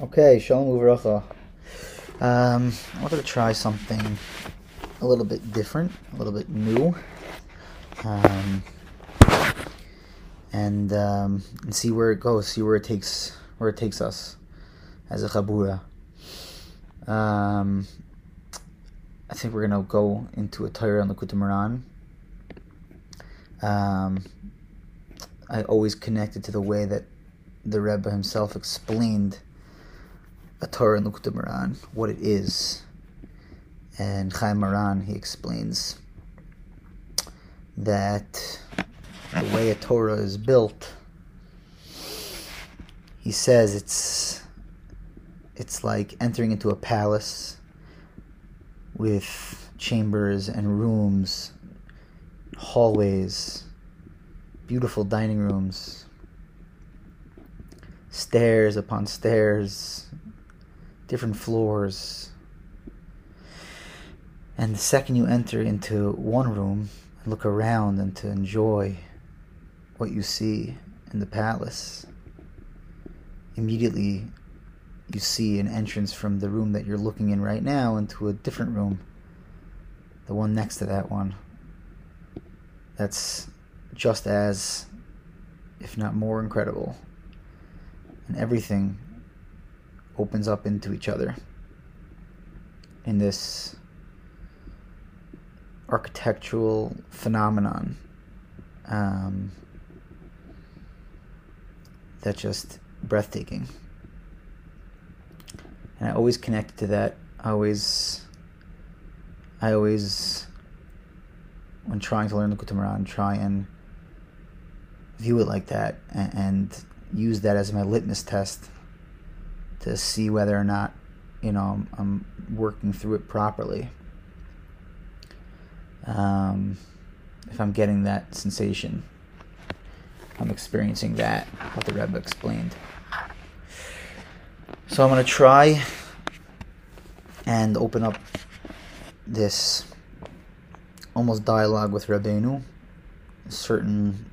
Okay, Shalom Uvracha. Um, I wanted to try something a little bit different, a little bit new, um, and um, and see where it goes, see where it takes where it takes us as a chabura. Um, I think we're gonna go into a Torah on Likutei Moharan. Um, I always connected to the way that the Rebbe himself explained a Torah in Likutei Moharan, what it is. And Chayei Moharan, he explains that the way a Torah is built, he says it's it's like entering into a palace with chambers and rooms, hallways, beautiful dining rooms, stairs upon stairs, different floors. And the second you enter into one room and look around and to enjoy what you see in the palace, immediately you see an entrance from the room that you're looking in right now into a different room, the one next to that one. That's just as, if not more, incredible. And everything opens up into each other in this architectural phenomenon um, that's just breathtaking. And I always connected to that. I always, I always, when trying to learn Likutei Moharan, try and view it like that and, and use that as my litmus test to see whether or not you know I'm, I'm working through it properly. Um, if I'm getting that sensation, I'm experiencing that, what the Rebbe explained. So I'm going to try and open up this almost dialogue with Rabbeinu. Certain,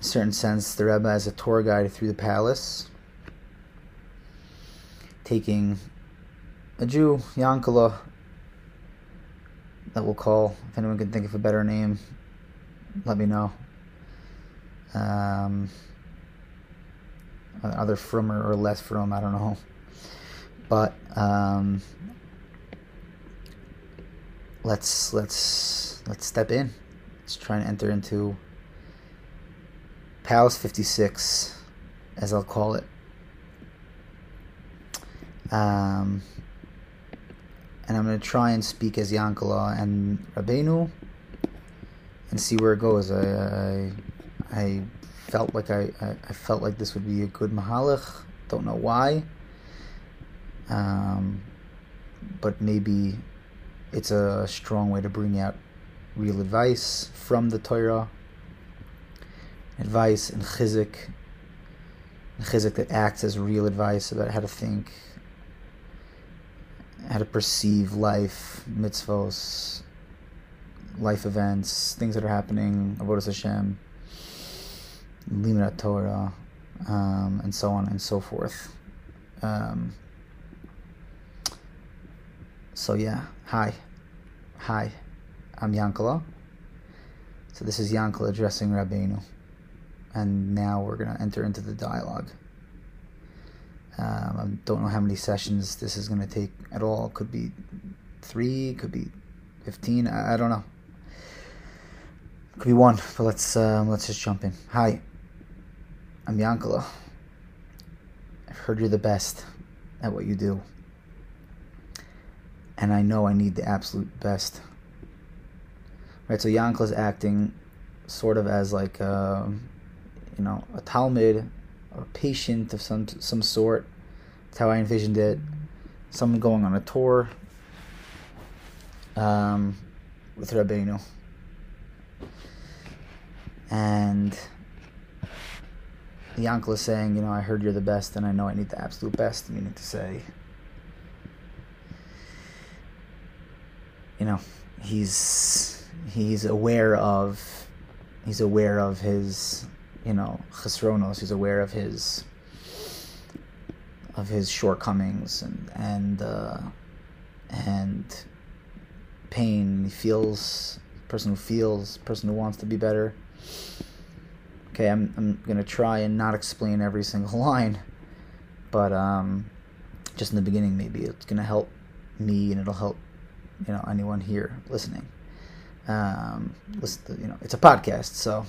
certain sense, the Rebbe as a tour guide through the palace taking a Jew, Yankala, that we'll call. If anyone can think of a better name, let me know. Um, either or less from, I don't know. But um, let's let's let's step in. Let's try and enter into Palace 56, as I'll call it. Um, and I'm going to try and speak as Yankala and Rabbeinu and see where it goes. I, I, I felt like I, I, I, felt like this would be a good mahalach. Don't know why. Um, but maybe it's a strong way to bring out real advice from the Torah. Advice and chizik. Chizik that acts as real advice about how to think, how to perceive life, mitzvos, life events, things that are happening, avodas Hashem, limud Torah, um, and so on and so forth. Um, so yeah, hi, hi, I'm Yankala. So this is Yankala addressing Rabbeinu, and now we're gonna enter into the dialogue. Um, I don't know how many sessions this is going to take at all. Could be three, could be fifteen. I, I don't know. Could be one, but let's um, let's just jump in. Hi, I'm Yankala. I've heard you're the best at what you do, and I know I need the absolute best. Right, so Yankala's acting sort of as like a, um, you know a Talmud or a patient of some some sort. That's how I envisioned it. Someone going on a tour um, with Rabbeinu. And the uncle is saying, you know, I heard you're the best and I know I need the absolute best, meaning to say, you know, he's he's aware of he's aware of his you know, chesronos, he's aware of his of his shortcomings and and uh, and pain. He feels person who feels, person who wants to be better. Okay, I'm I'm gonna try and not explain every single line, but um, just in the beginning, maybe it's gonna help me and it'll help you know anyone here listening. Um, listen, you know, it's a podcast, so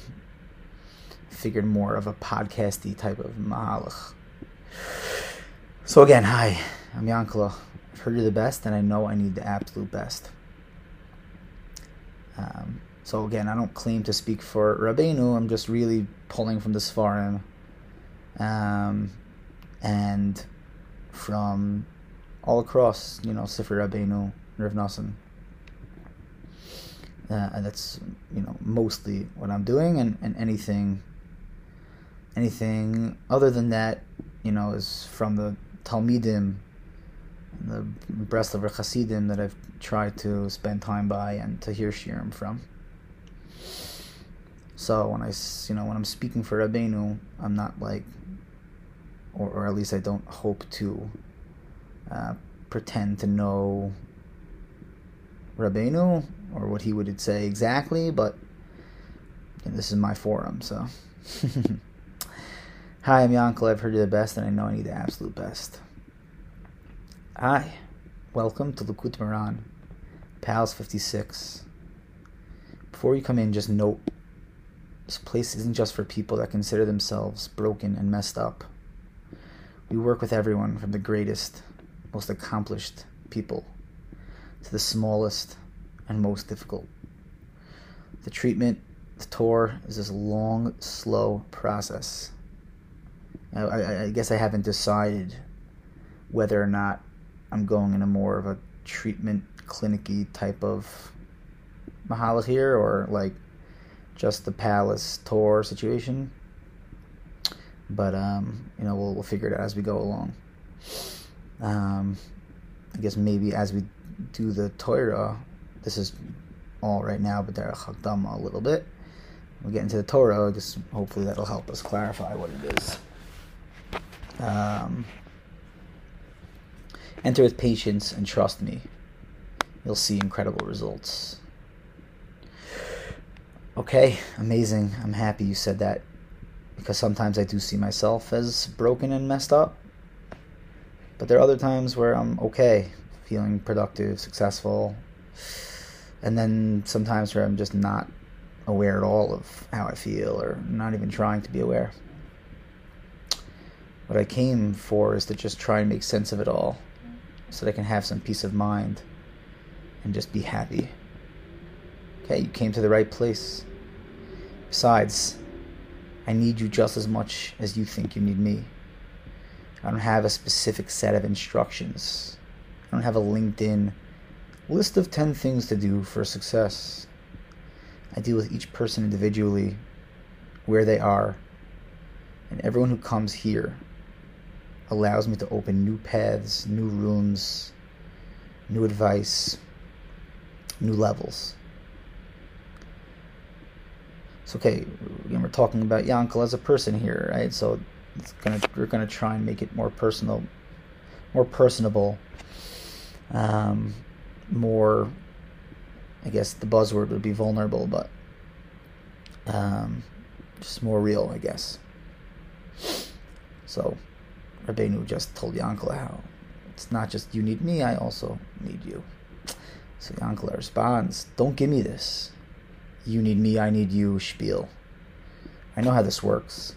figured more of a podcasty type of mahalach. So again, hi, I'm Yankala. I've heard you're the best, and I know I need the absolute best. Um, so again, I don't claim to speak for Rabbeinu. I'm just really pulling from the Sfarim, um, and from all across, you know, Sefer Rabbeinu, Rav Nosson. Uh, and that's you know mostly what I'm doing, and, and anything anything other than that, you know, is from the Talmidim, the Breslover Hasidim that I've tried to spend time by and to hear shiurim from. So when I, you know, when I'm speaking for Rabbeinu, I'm not like, or, or at least I don't hope to uh, pretend to know Rabbeinu or what he would say exactly, but this is my forum, so. Hi, I'm Yankel. I've heard you the best, and I know I need the absolute best. Hi, welcome to Likutei Moharan, Pals 56. Before you come in, just note this place isn't just for people that consider themselves broken and messed up. We work with everyone from the greatest most accomplished people to the smallest and most difficult. The treatment, the tour, is this long, slow process. I, I, guess I haven't decided whether or not I'm going in a more of a treatment clinicy type of mahala here or like just the palace tour situation. But um, you know, we'll we'll figure it out as we go along. Um, I guess maybe as we do the Torah, this is all right now, but there are a little bit. We get into the Torah. I guess hopefully that'll help us clarify what it is. Um, enter with patience and trust me. You'll see incredible results. Okay, amazing. I'm happy you said that because sometimes I do see myself as broken and messed up. But there are other times where I'm okay, feeling productive, successful. And then sometimes where I'm just not aware at all of how I feel or not even trying to be aware. What I came for is to just try and make sense of it all so that I can have some peace of mind and just be happy. Okay, you came to the right place. Besides, I need you just as much as you think you need me. I don't have a specific set of instructions. I don't have a LinkedIn list of 10 things to do for success. I deal with each person individually, where they are, and everyone who comes here allows me to open new paths, new rooms, new advice, new levels. So okay, we're talking about Yankel as a person here, right? So it's gonna we're gonna try and make it more personal, more personable, um, more. I guess the buzzword would be vulnerable, but um, just more real, I guess. So, Rabbeinu just told Yankala how it's not just you need me, I also need you. So Yankala responds, Don't give me this. You need me, I need you spiel. I know how this works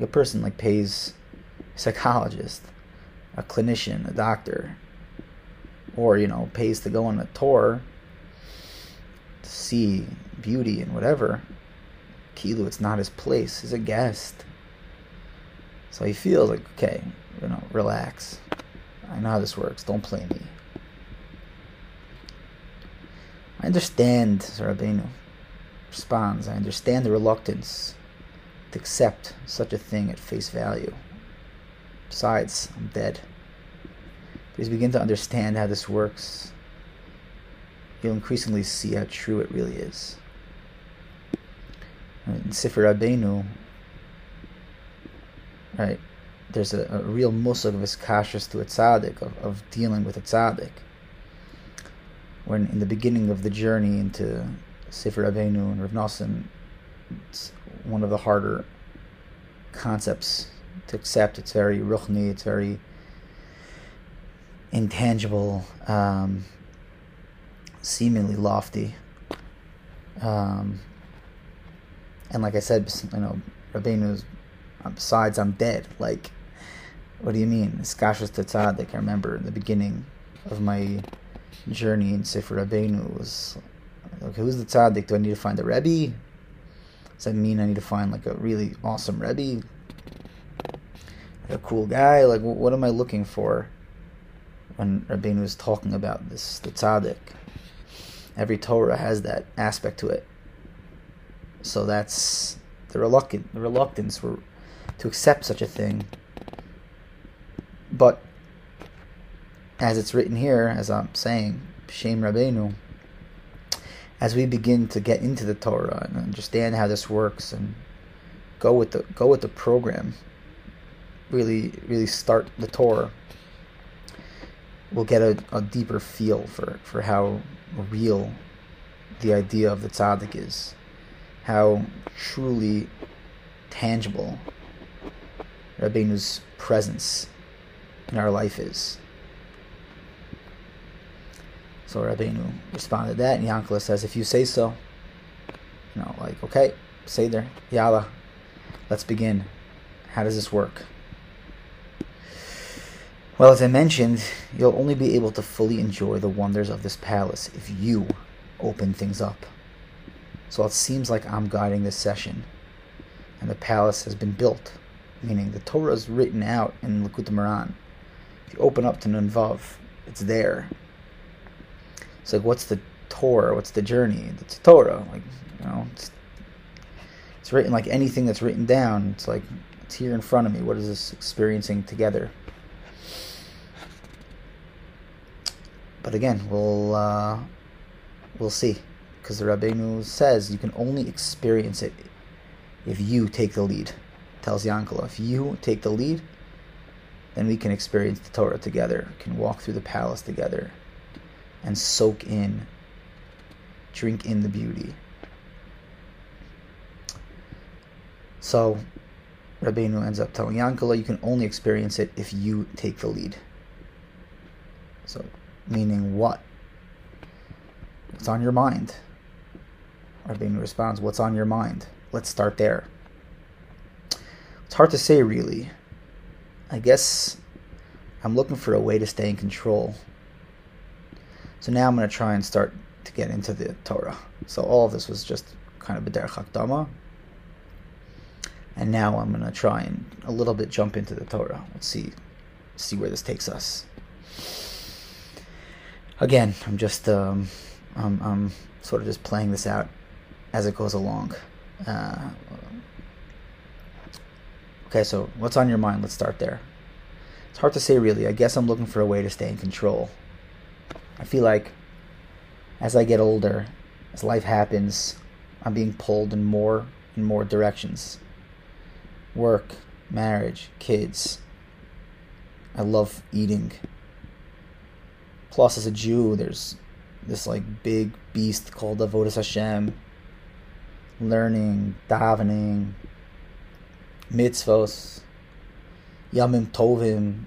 a person like pays a psychologist, a clinician, a doctor, or you know pays to go on a tour to see beauty and whatever. Kilu, it's not his place. He's a guest. So he feels like, okay, you know, relax. I know how this works. Don't play me. I understand, Rabbeinu responds. I understand the reluctance to accept such a thing at face value. Besides, I'm dead. You begin to understand how this works, you'll increasingly see how true it really is. In Sefer Rabbeinu, right, there's a, a real musag of iskashus to a tzaddik, of, of dealing with a tzaddik. When in the beginning of the journey into Sefer Rabbeinu and Rav Nosson, it's one of the harder concepts to accept. It's very ruchni, it's very intangible, um, seemingly lofty. Um, and like I said, you know, Rabbeinu's, besides I'm dead, like, what do you mean? Skashas Tzaddik, I remember in the beginning of my journey in Sefer Rabbeinu was, okay, who's the tzaddik? Do I need to find a Rebbe? Does that mean I need to find like a really awesome Rebbe? A cool guy? Like, what am I looking for when Rabbeinu is talking about this, the tzaddik? Every Torah has that aspect to it. So that's the reluctant, the reluctance for, to accept such a thing. But as it's written here, as I'm saying, Shem Rabbeinu, as we begin to get into the Torah and understand how this works and go with the go with the program, really really start the Torah, we'll get a, a deeper feel for, for how real the idea of the tzaddik is, how truly tangible Rabbeinu's presence in our life is. So Rabbeinu responded to that, and Yankala says, if you say so, you know, like, okay, say there, Yalla, let's begin. How does this work? Well, as I mentioned, you'll only be able to fully enjoy the wonders of this palace if you open things up. So it seems like I'm guiding this session, and the palace has been built, meaning the Torah is written out in Likutei Moharan. If you open up to Nun Vav, it's there. It's like, what's the Torah? What's the journey? It's Torah. Like, you know, it's, it's written like anything that's written down. It's like, it's here in front of me. What is this experiencing together? But again, we'll uh, we'll see, because the Rabbeinu says you can only experience it if you take the lead. Tells Yankala, if you take the lead, then we can experience the Torah together. Can walk through the palace together and soak in, drink in the beauty. So, Rabbeinu ends up telling Yankala, you can only experience it if you take the lead. So, meaning what? What's on your mind? Rabbeinu responds, What's on your mind? Let's start there. It's hard to say, really. I guess I'm looking for a way to stay in control so now I'm going to try and start to get into the Torah. So all of this was just kind of a derech hakdama. And now I'm going to try and a little bit jump into the Torah. Let's see, see where this takes us. Again, I'm just, um, I'm, I'm sort of just playing this out as it goes along. Uh, okay, so what's on your mind? Let's start there. It's hard to say, really. I guess I'm looking for a way to stay in control. I feel like as I get older, as life happens, I'm being pulled in more and more directions. Work, marriage, kids. I love eating. Plus, as a Jew, there's this like big beast called the Avodas Hashem. Learning, davening, mitzvos, yamim tovim.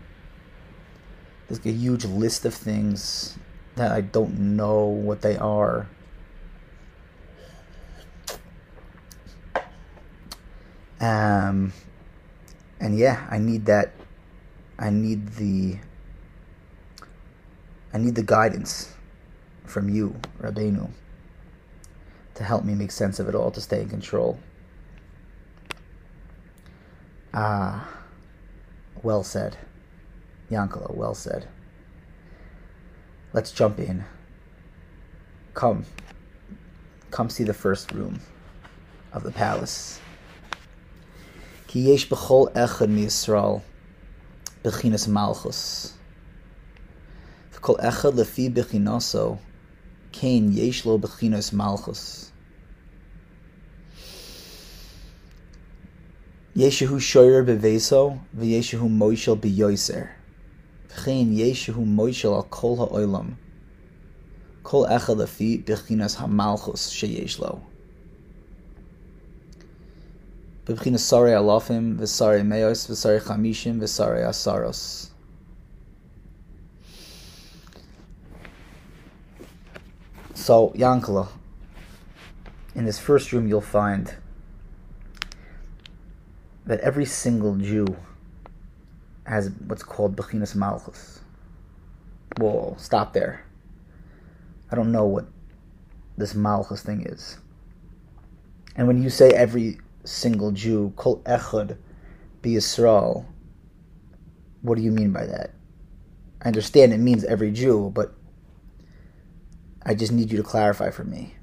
There's a huge list of things that I don't know what they are. Um, and yeah, I need that. I need the. I need the guidance from you, Rabbeinu, to help me make sense of it all, to stay in control. Ah, well said. Yankala, well said. Let's jump in. Come. Come see the first room of the palace. Ki yesh b'chol echad mi-Yisrael b'chinas malchus. V'kol echad lefi b'chinaso kain yesh lo b'chinas malchus. Yeshu shoyer beveso, v'yeshu moishel biyoiser. V'chein yeshu moishel al kol ha'olam. Kol echad afi b'chinas hamalchus sheyesh lo. B'chinas sari alafim, v'sari meos, v'sari chamishim, v'sari asaros. So, Yankala, in this first room you'll find that every single Jew has what's called Bechinas Malchus. Whoa, stop there. I don't know what this Malchus thing is. And when you say every single Jew, Kol Echad Be Yisrael, what do you mean by that? I understand it means every Jew, but I just need you to clarify for me,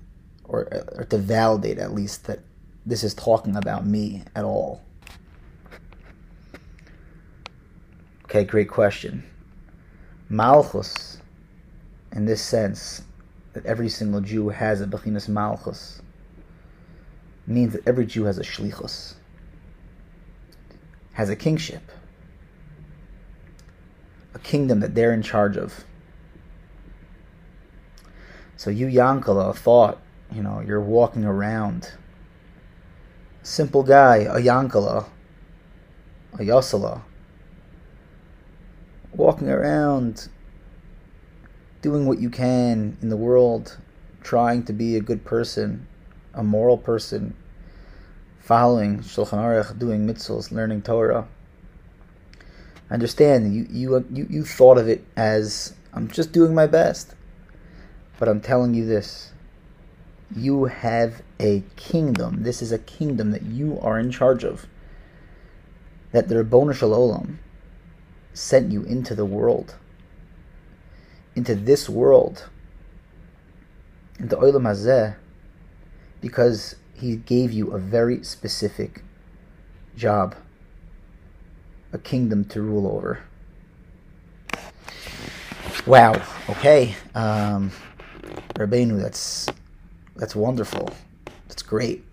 or, or to validate at least that this is talking about me at all. Okay, great question. Malchus, in this sense, that every single Jew has a Bechinas Malchus, means that every Jew has a Shlichus, has a kingship, a kingdom that they're in charge of. So you, Yankala, thought, you know, you're walking around. Simple guy, a Yankala, a Yosala, walking around doing what you can in the world, trying to be a good person, a moral person, following Shulchan Aruch, doing mitzvahs, learning Torah. Understand you, you you you thought of it as I'm just doing my best, but I'm telling you this: you have a kingdom. This is a kingdom that you are in charge of. That the Ribono Shel Olam, sent you into the world, into this world, into Olam Hazeh, because He gave you a very specific job, a kingdom to rule over. Wow. Okay, um, Rabbeinu, that's that's wonderful. That's great,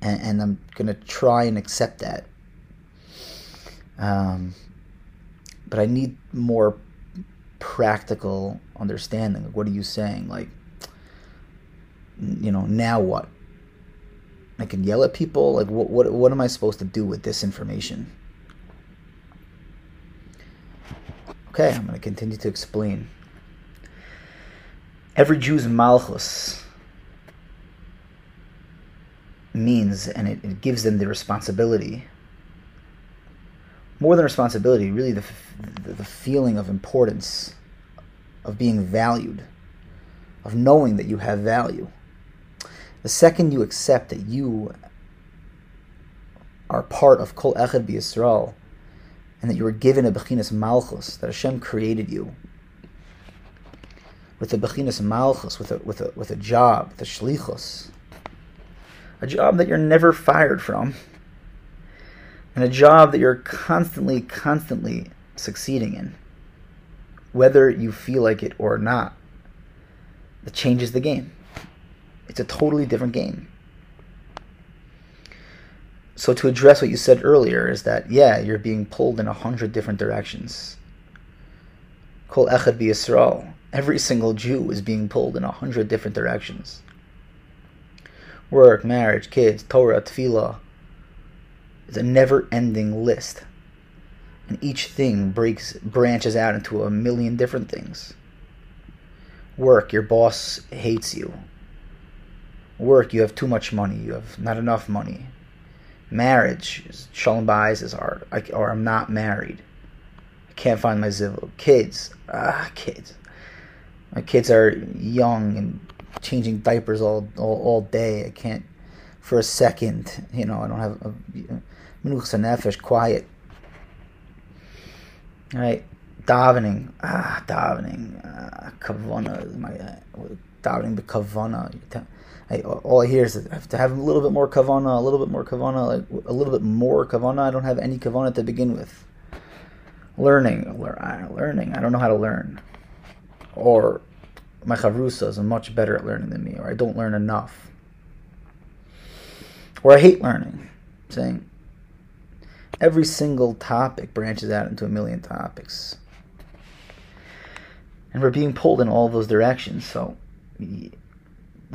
and, and I'm gonna try and accept that. Um, but I need more practical understanding. Like, what are you saying? Like, you know, now what? I can yell at people. Like, what what what am I supposed to do with this information? Okay, I'm going to continue to explain. Every Jew's malchus means, and it, it gives them the responsibility more than responsibility, really the, the, feeling of importance, of being valued, of knowing that you have value. The second you accept that you are part of Kol Echad B'Yisrael, and that you were given a Bechinas Malchus, that Hashem created you with a Bechinas Malchus, with a, with a, with a job, the Shlichus, a job that you're never fired from, and a job that you're constantly, constantly succeeding in, whether you feel like it or not. That changes the game. It's a totally different game. So, to address what you said earlier, is that, yeah, you're being pulled in a hundred different directions. Kol Echad Yisrael. Every single Jew is being pulled in a hundred different directions. Work, marriage, kids, Torah, tefillah, it's a never-ending list, and each thing breaks branches out into a million different things. Work, your boss hates you. Work, you have too much money. You have not enough money. Marriage, shalom bayis is hard, I, or I'm not married. I can't find my zivug. Kids, ah, kids. My kids are young and changing diapers all, all, all day. I can't for a second. You know, I don't have a, Menuchas nefesh, quiet. Right, davening, ah, davening, ah, kavana, my uh, davening the kavana. I, all I hear is I have to have a little bit more kavana, a little bit more kavana, like a little bit more kavana. I don't have any kavana to begin with. Learning, learning. I don't know how to learn, or my chavrusas are much better at learning than me, or I don't learn enough, or I hate learning saying every single topic branches out into a million topics. And we're being pulled in all those directions. So the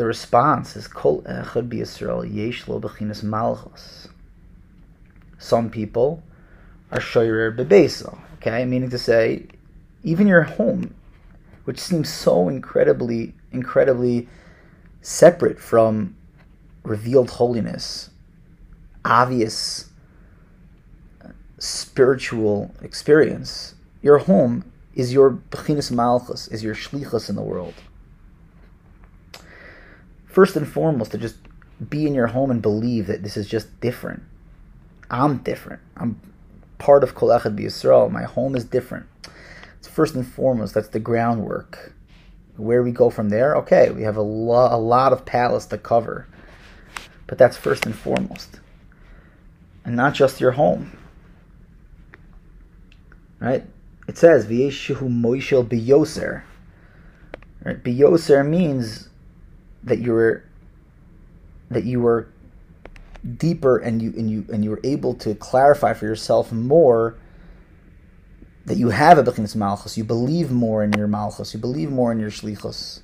response is Kol Echad B'Yisrael Yesh Lo Malchus. Some people are Shoyer Bebeso, okay? Meaning to say, even your home, which seems so incredibly, incredibly separate from revealed holiness, obvious spiritual experience, your home is your Bechinas Malchus, is your Shlichus in the world first and foremost to just be in your home and believe that this is just different. I'm different. I'm part of Kol Echad B'Yisrael. My home is different. It's first and foremost. That's the groundwork. Where we go from there, okay, we have a, lo- a lot of palace to cover, but that's first and foremost, and not just your home. Right? It says V'yeshu Moishel Biyoser. Right? Biyoser means that you were that you were deeper and you and you and you were able to clarify for yourself more that you have a bechinas malchus. You believe more in your malchus. You believe more in your shlichus.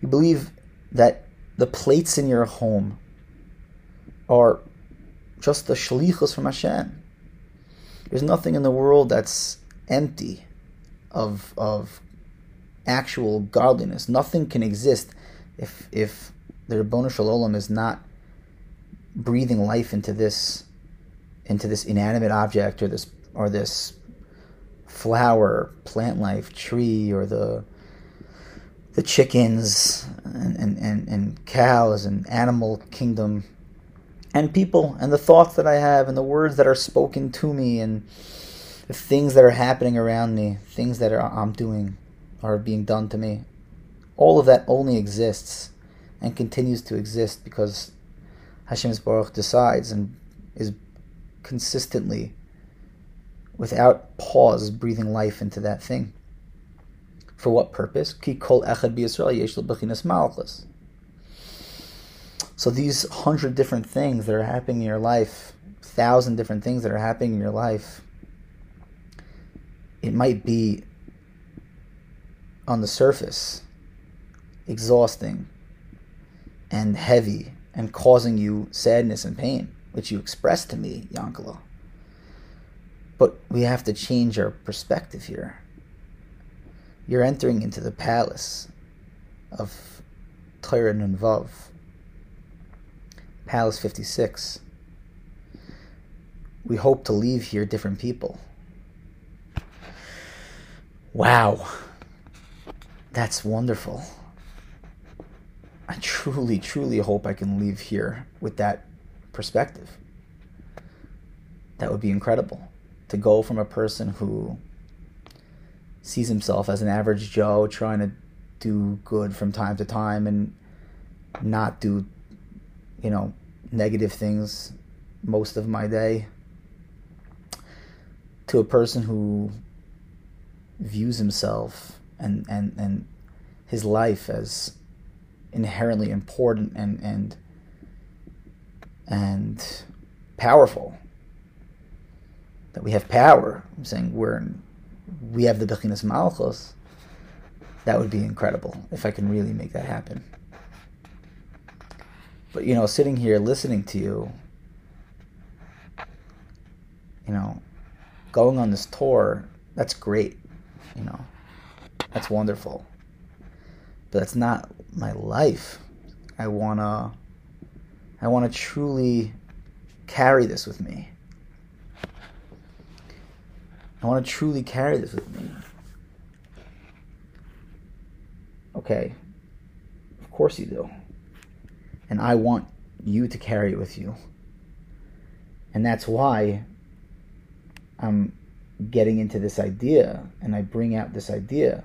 You believe that the plates in your home are just the shlichus from Hashem. There's nothing in the world that's empty of of actual godliness. Nothing can exist if if the Ribono Shel Olam is not breathing life into this into this inanimate object or this or this flower, plant life, tree, or the the chickens and, and, and, and cows and animal kingdom and people and the thoughts that I have and the words that are spoken to me and the things that are happening around me, things that are, I'm doing are being done to me all of that only exists and continues to exist because Hashem's Baruch decides and is consistently, without pause, breathing life into that thing. For what purpose? Ki kol echad yesh malchus. So these hundred different things that are happening in your life, thousand different things that are happening in your life, it might be on the surface exhausting and heavy and causing you sadness and pain, which you expressed to me, Yankala. But we have to change our perspective here. You're entering into the palace of Torah Nun Vav, Palace 56. We hope to leave here different people. Wow. That's wonderful. I truly, truly hope I can leave here with that perspective. That would be incredible. To go from a person who sees himself as an average Joe trying to do good from time to time and not do, you know, negative things most of my day, to a person who views himself and, and, and his life as inherently important and and and powerful. That we have power. I'm saying we're in, we have the Bechinas Malchus. That would be incredible if I can really make that happen. But you know, sitting here listening to you, you know, going on this tour, that's great. You know, that's wonderful but that's not my life. I wanna I wanna truly carry this with me. I want to truly carry this with me. Okay. Of course you do. And I want you to carry it with you. And that's why I'm getting into this idea and I bring out this idea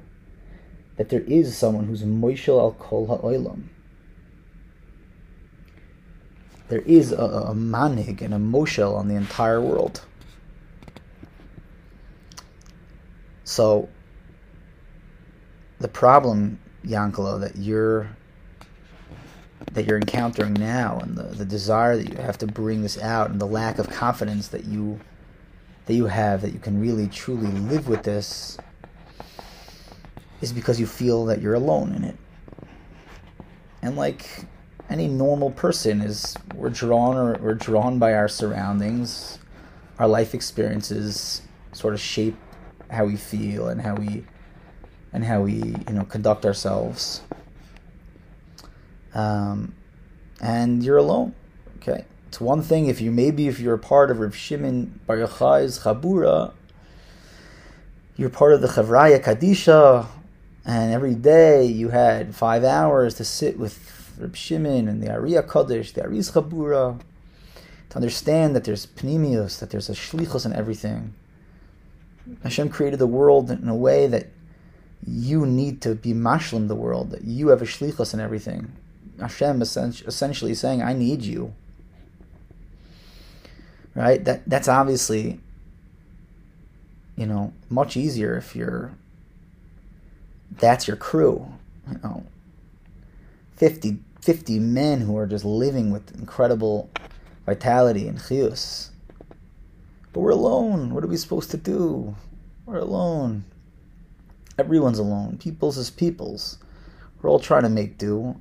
that there is someone who's Moishel al Kol Ha'olam. There is a, a manig and a moshel on the entire world. So, the problem, Yankalo, that you're that you're encountering now and the, the desire that you have to bring this out and the lack of confidence that you that you have that you can really truly live with this is because you feel that you're alone in it. And like any normal person is we're drawn or we're drawn by our surroundings. Our life experiences sort of shape how we feel and how we and how we, you know, conduct ourselves. Um, and you're alone. Okay, it's one thing if you maybe if you're a part of Rav Shimon Bar Yochai's Chabura, you're part of the Chavraya Kadisha, and every day you had five hours to sit with Rav Shimon and the Ari HaKadosh, the Ariz Chabura, to understand that there's Pnimius, that there's a Shlichus and everything. Hashem created the world in a way that you need to be mashlim the world, that you have a shlichus and everything. Hashem essentially saying, I need you. Right? That that's obviously you know, much easier if you're that's your crew. You know. 50, 50 men who are just living with incredible vitality and chiyus. But we're alone. What are we supposed to do? We're alone. Everyone's alone. People's is people's. We're all trying to make do.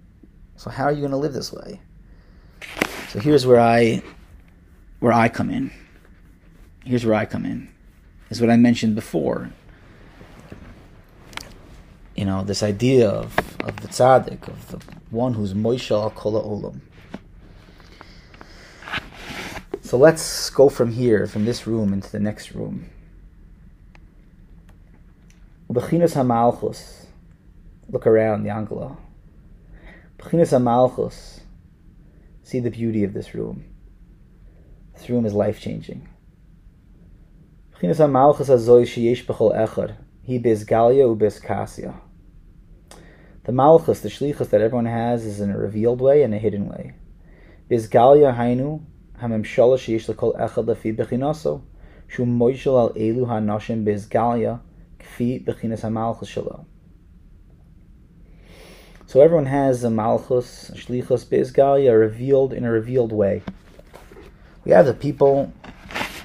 So how are you going to live this way? So here's where I where I come in. Here's where I come in. Is what I mentioned before. You know, this idea of, of the tzaddik, of the one who's Moshel al Kol Olam. So let's go from here, from this room, into the next room. Look around, Yankala. Bechinas Hamalchus. See the beauty of this room. This room is life changing. Bechinas Hamalchus azoy sheyesh b'chol echad. He bez galia u bez. The malchus, the shlichus that everyone has, is in a revealed way and a hidden way. Bez galia hainu hamemshala sheyesh l'kol echad lefi bechinaso. Shu moishel al elu ha-noshim bez galia. So everyone has a malchus, shlichus, bezgalia revealed in a revealed way. We have the people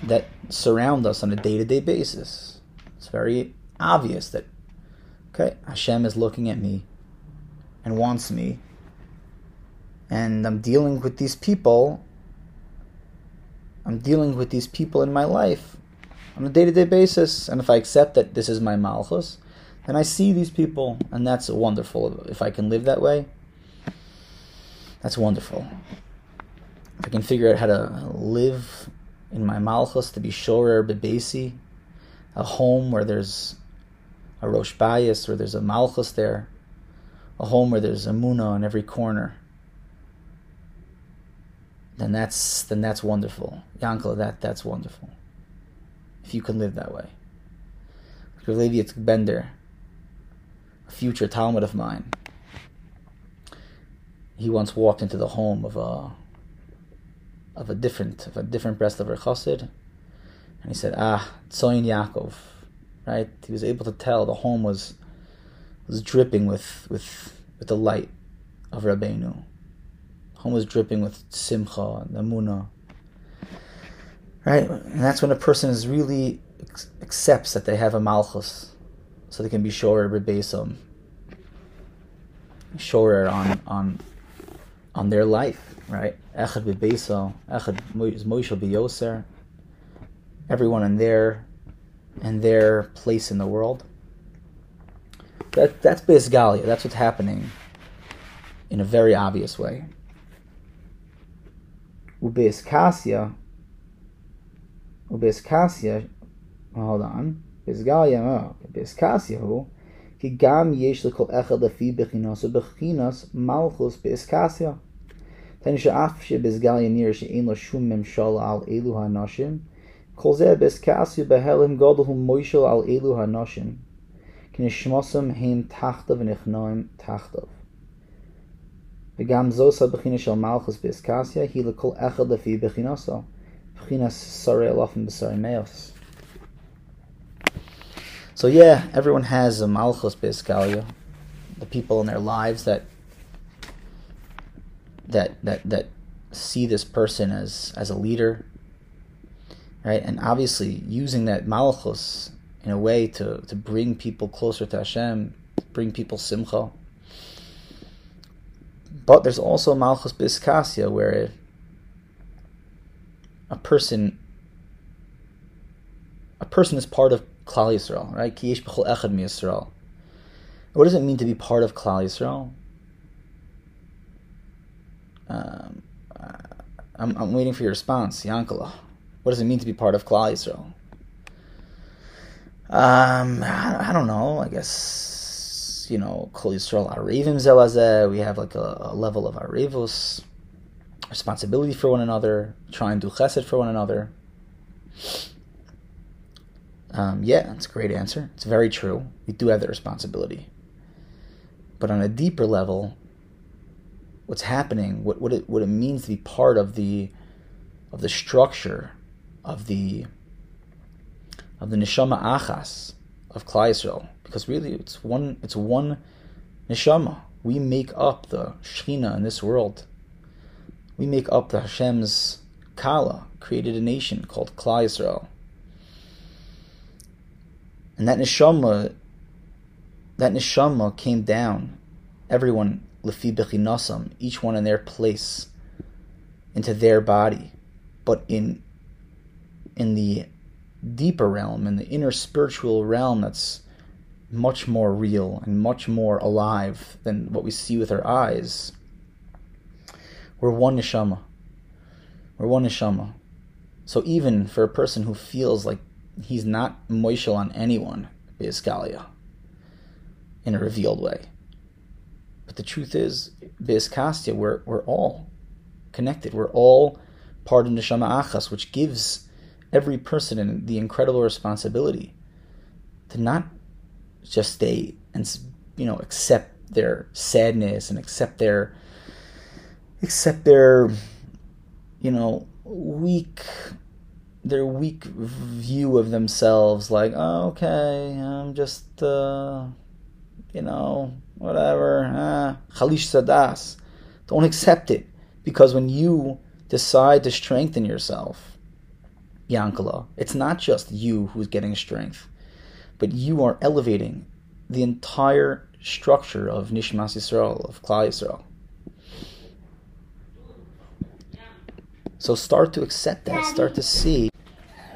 that surround us on a day-to-day basis. It's very obvious that okay, Hashem is looking at me and wants me, and I'm dealing with these people. I'm dealing with these people in my life on a day to day basis. And if I accept that this is my malchus, then I see these people, and that's wonderful. If I can live that way, that's wonderful. If I can figure out how to live in my malchus to be shorer bebesi, a home where there's a rosh bayis, where there's a malchus there, a home where there's a muna on every corner, then that's then that's wonderful. Yankel. that that's wonderful if you can live that way. Levi Bender, a future talmid of mine, he once walked into the home of a of a different of a different Breslover Chassid, and he said, "Ah, Tzoyin Yaakov," right? He was able to tell the home was was dripping with with with the light of Rabbeinu. Home was dripping with simcha and amuna Right? And that's when a person is really accepts that they have a malchus, so they can be sure, rebasum, shorer on on on their life, right? Echad bebesel, um, echad moishel beyoser. Everyone in their in their place in the world. That that's Galia. That's what's happening in a very obvious way. Ubeis Kasia, Ubeis Kasia. Hold on. בסגליה, באסקסיה הוא, כי גם יש לכל אחד לפי בחינוס ובחינוס מלכוס באסקסיה. תן שאף שבסגליה נראה שאין לו שום ממשל על אלו האנשים, כל זה באסקסיה בהלם גודל הוא מוישל על אלו האנשים, כי נשמוסם הם תחתיו ונכנעים תחתיו. וגם זו בחינה של מלכוס באסקסיה היא לכל אחד לפי בחינוסו. So yeah, everyone has a malchus beiskalia, the people in their lives that that that that see this person as as a leader, right? And obviously using that malachus in a way to to bring people closer to Hashem, bring people simcha. But there's also malchus biskasia where a person a person is part of Klal Yisrael, right? Ki yesh b'chol echad mi Yisrael. What does it mean to be part of Klal Yisrael? Um, I'm, I'm waiting for your response, Yankala. What does it mean to be part of Klal Yisrael? Um, I, I, don't know. I guess you know, Kol Yisrael Arevim Zelazeh. We have like a, a level of Arevus, responsibility for one another, try and do Chesed for one another. Um, yeah, that's a great answer. It's very true. We do have that responsibility. But on a deeper level, what's happening, what, what it what it means to be part of the of the structure of the of the neshama achas of Klal Yisrael, because really it's one it's one neshama. We make up the Shechina in this world. We make up the Hashem's Kala, created a nation called Klal Yisrael. And that neshama, that neshama came down. Everyone lefi bechinasam, each one in their place, into their body, but in in the deeper realm, in the inner spiritual realm, that's much more real and much more alive than what we see with our eyes. We're one neshama. We're one neshama. So even for a person who feels like he's not moishel on anyone, Beiskalia, in a revealed way. But the truth is, Beiskastia, we're, we're all connected. We're all part of Neshama Achas, which gives every person the incredible responsibility to not just stay and you know accept their sadness and accept their accept their you know weak their weak view of themselves, like, oh, okay, I'm just, uh, you know, whatever, ah, chalish sadas. Don't accept it, because when you decide to strengthen yourself, Yankala, it's not just you who's getting strength, but you are elevating the entire structure of Nishmas Yisrael, of Klal Yisrael. So start to accept that. Start to see.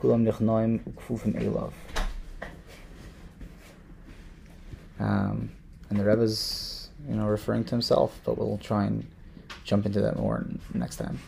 כולם נכנעים וכפופים אליו. Um, and the Rebbe's, you know, referring to himself, but we'll try and jump into that more next time.